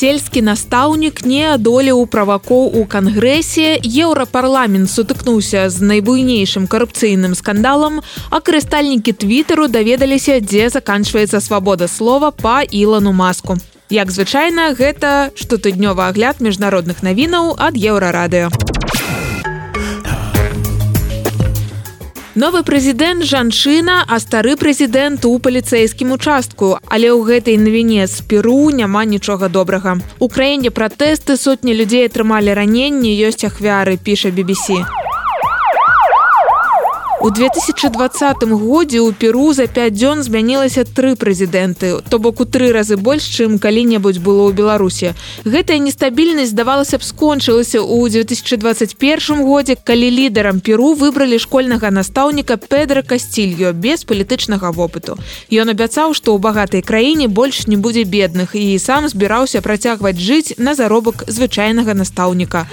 сельскі настаўнік не адолеў правакоў у кангрэсе еўрапарламент сутыкнуўся з найбуйнейшым карупцыйным скандалам а карыстальнікі твіттеру даведаліся дзе заканчваецца свабода слова па ілану маску. Як звычайна гэта штотыднёвы агляд міжнародных навінаў ад еўрарадыо Новы прэзідэнт жанчына, а стары прэзідэнт у паліцэйскім участку, але ў гэтай навіне з перу няма нічога добрага. У краіне пратэсты сотні людзей атрымалі раненні, ёсць ахвяры, піша BBC. У 2020 годзе ў Перу за 5 дзён змянілася тры прэзідэнты, то бок у тры разы больш, чым калі-небудзь было ў Беларусі. Гэтая нестабільнасць здавалася б скончылася ў 2021 годзе, калі лідарам Перу выбралі школьнага настаўніка Педра Касцільё без палітычнага вопыту. Ён абяцаў, што ў багатай краіне больш не будзе бедных і сам збіраўся працягваць жыць на заробак звычайнага настаўніка.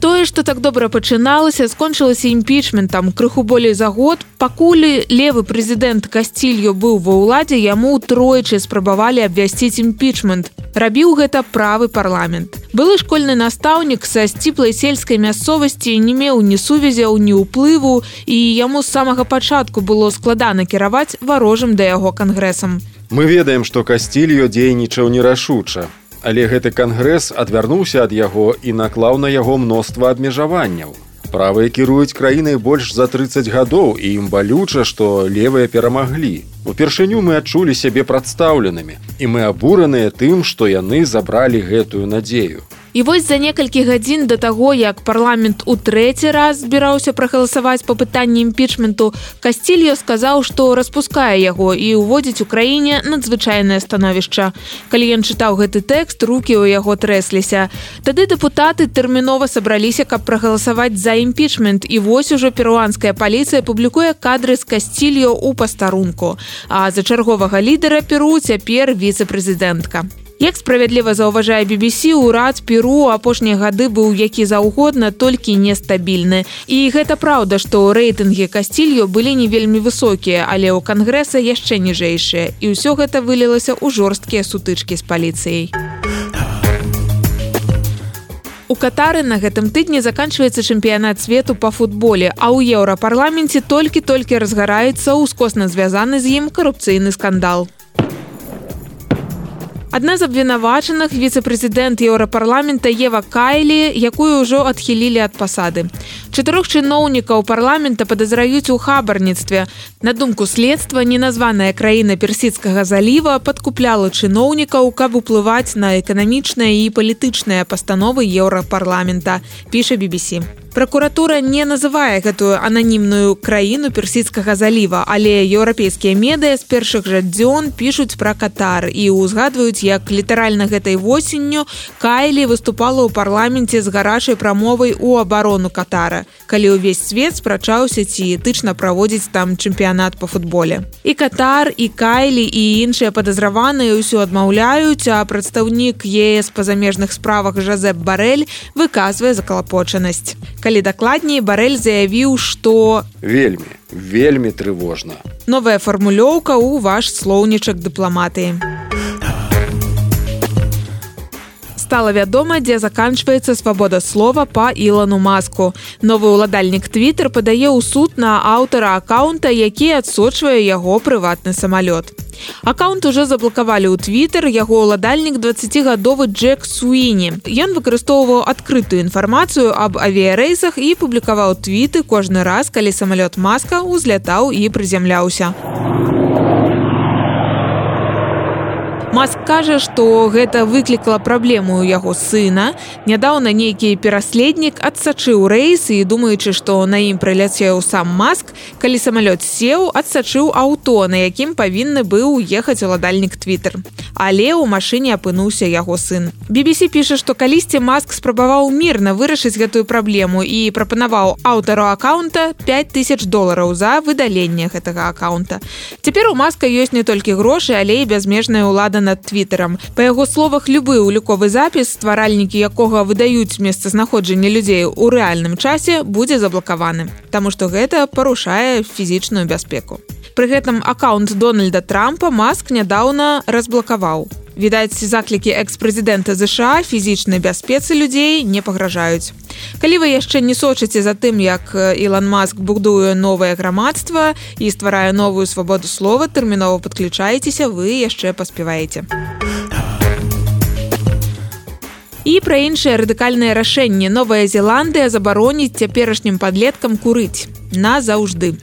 Тое, што так добра пачыналася, скончылася імпічментам крыху болей за год. Пакуль левы прэзідэнт Касцільё быў ва ўладзе, яму тройчы спрабавалі абвясціць імпічмент. Рабіў гэта правы парламент. Былы школьны настаўнік са сціплай сельскай мясцовасці не меў ні сувязяў, ні ўплыву і яму з самага пачатку было складана кіраваць варожым да яго кангрэсам. Мы ведаем, што касцільё дзейнічаў нерашуча але гэты кангрэс адвярнуўся ад яго і наклаў на яго мноства абмежаванняў. Правыя кіруюць краінай больш за 30 гадоў і ім балюча, што левыя перамаглі. Упершыню мы адчулі сябе прадстаўленымі і мы абураныя тым, што яны забралі гэтую надзею. І вось за некалькі гадзін да таго, як парламент у трэці раз збіраўся прагаласаваць па пытанні імпічменту, Касцільё сказаў, што распускае яго і ўводзіць у краіне надзвычайнае становішча. Калі ён чытаў гэты тэкст, рукі ў яго трэсліся. Тады дэпутаты тэрмінова сабраліся, каб прагаласаваць за імпічмент і вось ужо перуанская паліцыя публікуе кадры з касцільё ў пастарунку. А за чарговага лідара перу цяпер віцэ-прэзідэнтка. Як справядліва заўважае BBC урад перу апошнія гады быў які заўгодна толькі нестабільны. І гэта праўда што рэйтынгі касцілью былі не вельмі высокія але ў кангрэса яшчэ ніжэйшыя. І ўсё гэта вылілася ў жорсткія сутычкі з паліцыяй. Катары на гэтым тыдні заканчваецца чэмпіянат свету по футболе а ў еўрапарламенце толькі-толькі разгараецца ўскосна звязаны з ім карупцыйны скандал Адна з абвінавачаных віцэ-прэзідэнт еўрапарламента Ева Кайлі, якую ўжо адхілілі ад пасады. Чатырох чыноўнікаў парламента падазраюць у хабарніцтве. На думку следства неназваная краіна персідскага заліва падкупляла чыноўнікаў, каб уплываць на эканамічныя і палітычныя пастановы еўрапарламента, піша BBC. Пракуратура не называе гэтую ананімную краіну персідскага заліва, але еўрапейскія медыя з першых жа дзён пішуць пра катар і ўзгадваюць, як літаральна гэтай восенню Кайлі выступала ў парламенце з гарачай прамовай у абарону катара, калі ўвесь свет спрачаўся ці этычна праводзіць там чэмпіянат по футболе. І катар і кайлі і іншыя падазраваныя ўсё адмаўляюць, а прадстаўнік ЕС па замежных справах Жазеп Барель выказвае закалапочанасць. Калі дакладней барэль заявіў што вельмі вельмі трывожна. новая фармулёўка ў ваш слоўнічак дыпламатыі стала вядома дзе заканчваецца свабода слова па ілану маску. Новы ўладальнік twitter падае ў суд на аўтара аккаунта які адсочвае яго прыватны самалёт. Аккаунт уже заблокавалі ў твиттер яго ўладальнік 20гадовы джек суіні. Ён выкарыстоўваў адкрытую інфармацыю аб авіярэйсах і публікаваў твіты кожны раз калі самалёт маска ўзлятаў і прызямляўся Маск кажа, што гэта выклікала праблему ў яго сына. Нядаўна нейкі пераследнік адсачыў рэйс і думаючы, што на ім прыляцеў сам маск, калі самалёт сеў, адсачыў аўто, на якім павінны быў ехаць уладальнік Twitter. Але ў машыне апынуўся яго сын. BBC піша, што калісьці маск спрабаваў мірна вырашыць гэтую праблему і прапанаваў аўтару аккаунта 5000 долараў за выдаленне гэтага аккаунта. Цяпер у маска ёсць не толькі грошы, але і бязмежная ўлада над твиттером по яго словах любы уліковы запіс стваральнікі якога выдаюць месцазнаходжанне людзей у рэальным часе будзе заблакаваны Таму што гэта парушае фізічную бяспеку. Пры гэтым аккаунт дональда трампа маск нядаўна разблакаваў відаць заклікі экс-прэзідэнта ЗША фізічнай бяспецы людзей не пагражаюць. Калі вы яшчэ не сочыце за тым як ілон маск будуе новае грамадства і стварае новую свабоду слова тэрмінова подключаецеся вы яшчэ паспяваеце. І пра іншыя радыкальныя рашэнні новая зеландыя забароніць цяперашнім падлеткам курыць. Назаўжды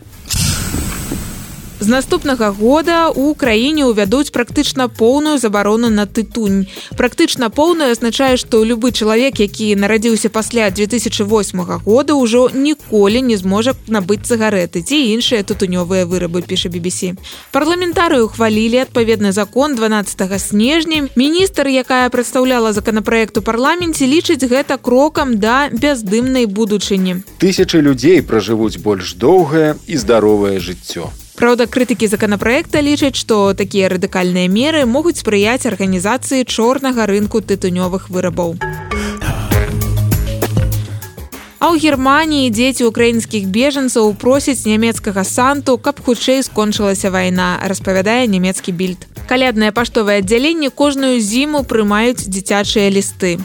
З наступнага года у краіне ўвядуць практычна поўную забарону на тытунь. Практычна поўную азначае, што любы чалавек, які нарадзіўся пасля 2008 года ўжо ніколі не зможа набыць цыгареты ці іншыя тутунёвыя вырабы піша BBC. Парламентарыю хвалілі адпаведны закон 12 снежня. Міністр, якая прадстаўляла законапраект у парламенце, лічыць гэта крокам да бяздымнай будучыні. Тысячы людзей пражывуць больш доўгае і здаровае жыццё. Праўда, крытыкі законапраекта лічаць, што такія радыкальныя меры могуць спрыяць арганізацыі чорнага рынку тытунёвых вырабаў. А ў Геррманіі дзеці украінскіх бежанцаў просяць нямецкага санту, каб хутчэй скончылася вайна, распавядае нямецкі більд. Каляднае паштовае аддзяленне кожную зіму прымаюць дзіцячыя лісты.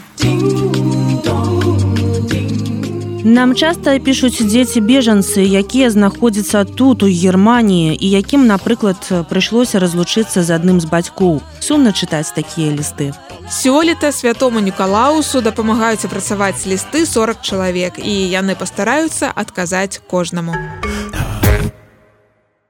Нам часта пішуць дзеці бежанцы, якія знаходзяцца тут у Геррманіі і якім, напрыклад, прыйшлося разлучыцца з адным з бацькоў. Сумна чытаць такія лісты. Сёлета святому Нікалаусу дапамагаюць апрацаваць лісты 40 чалавек і яны пастараюцца адказаць кожнаму.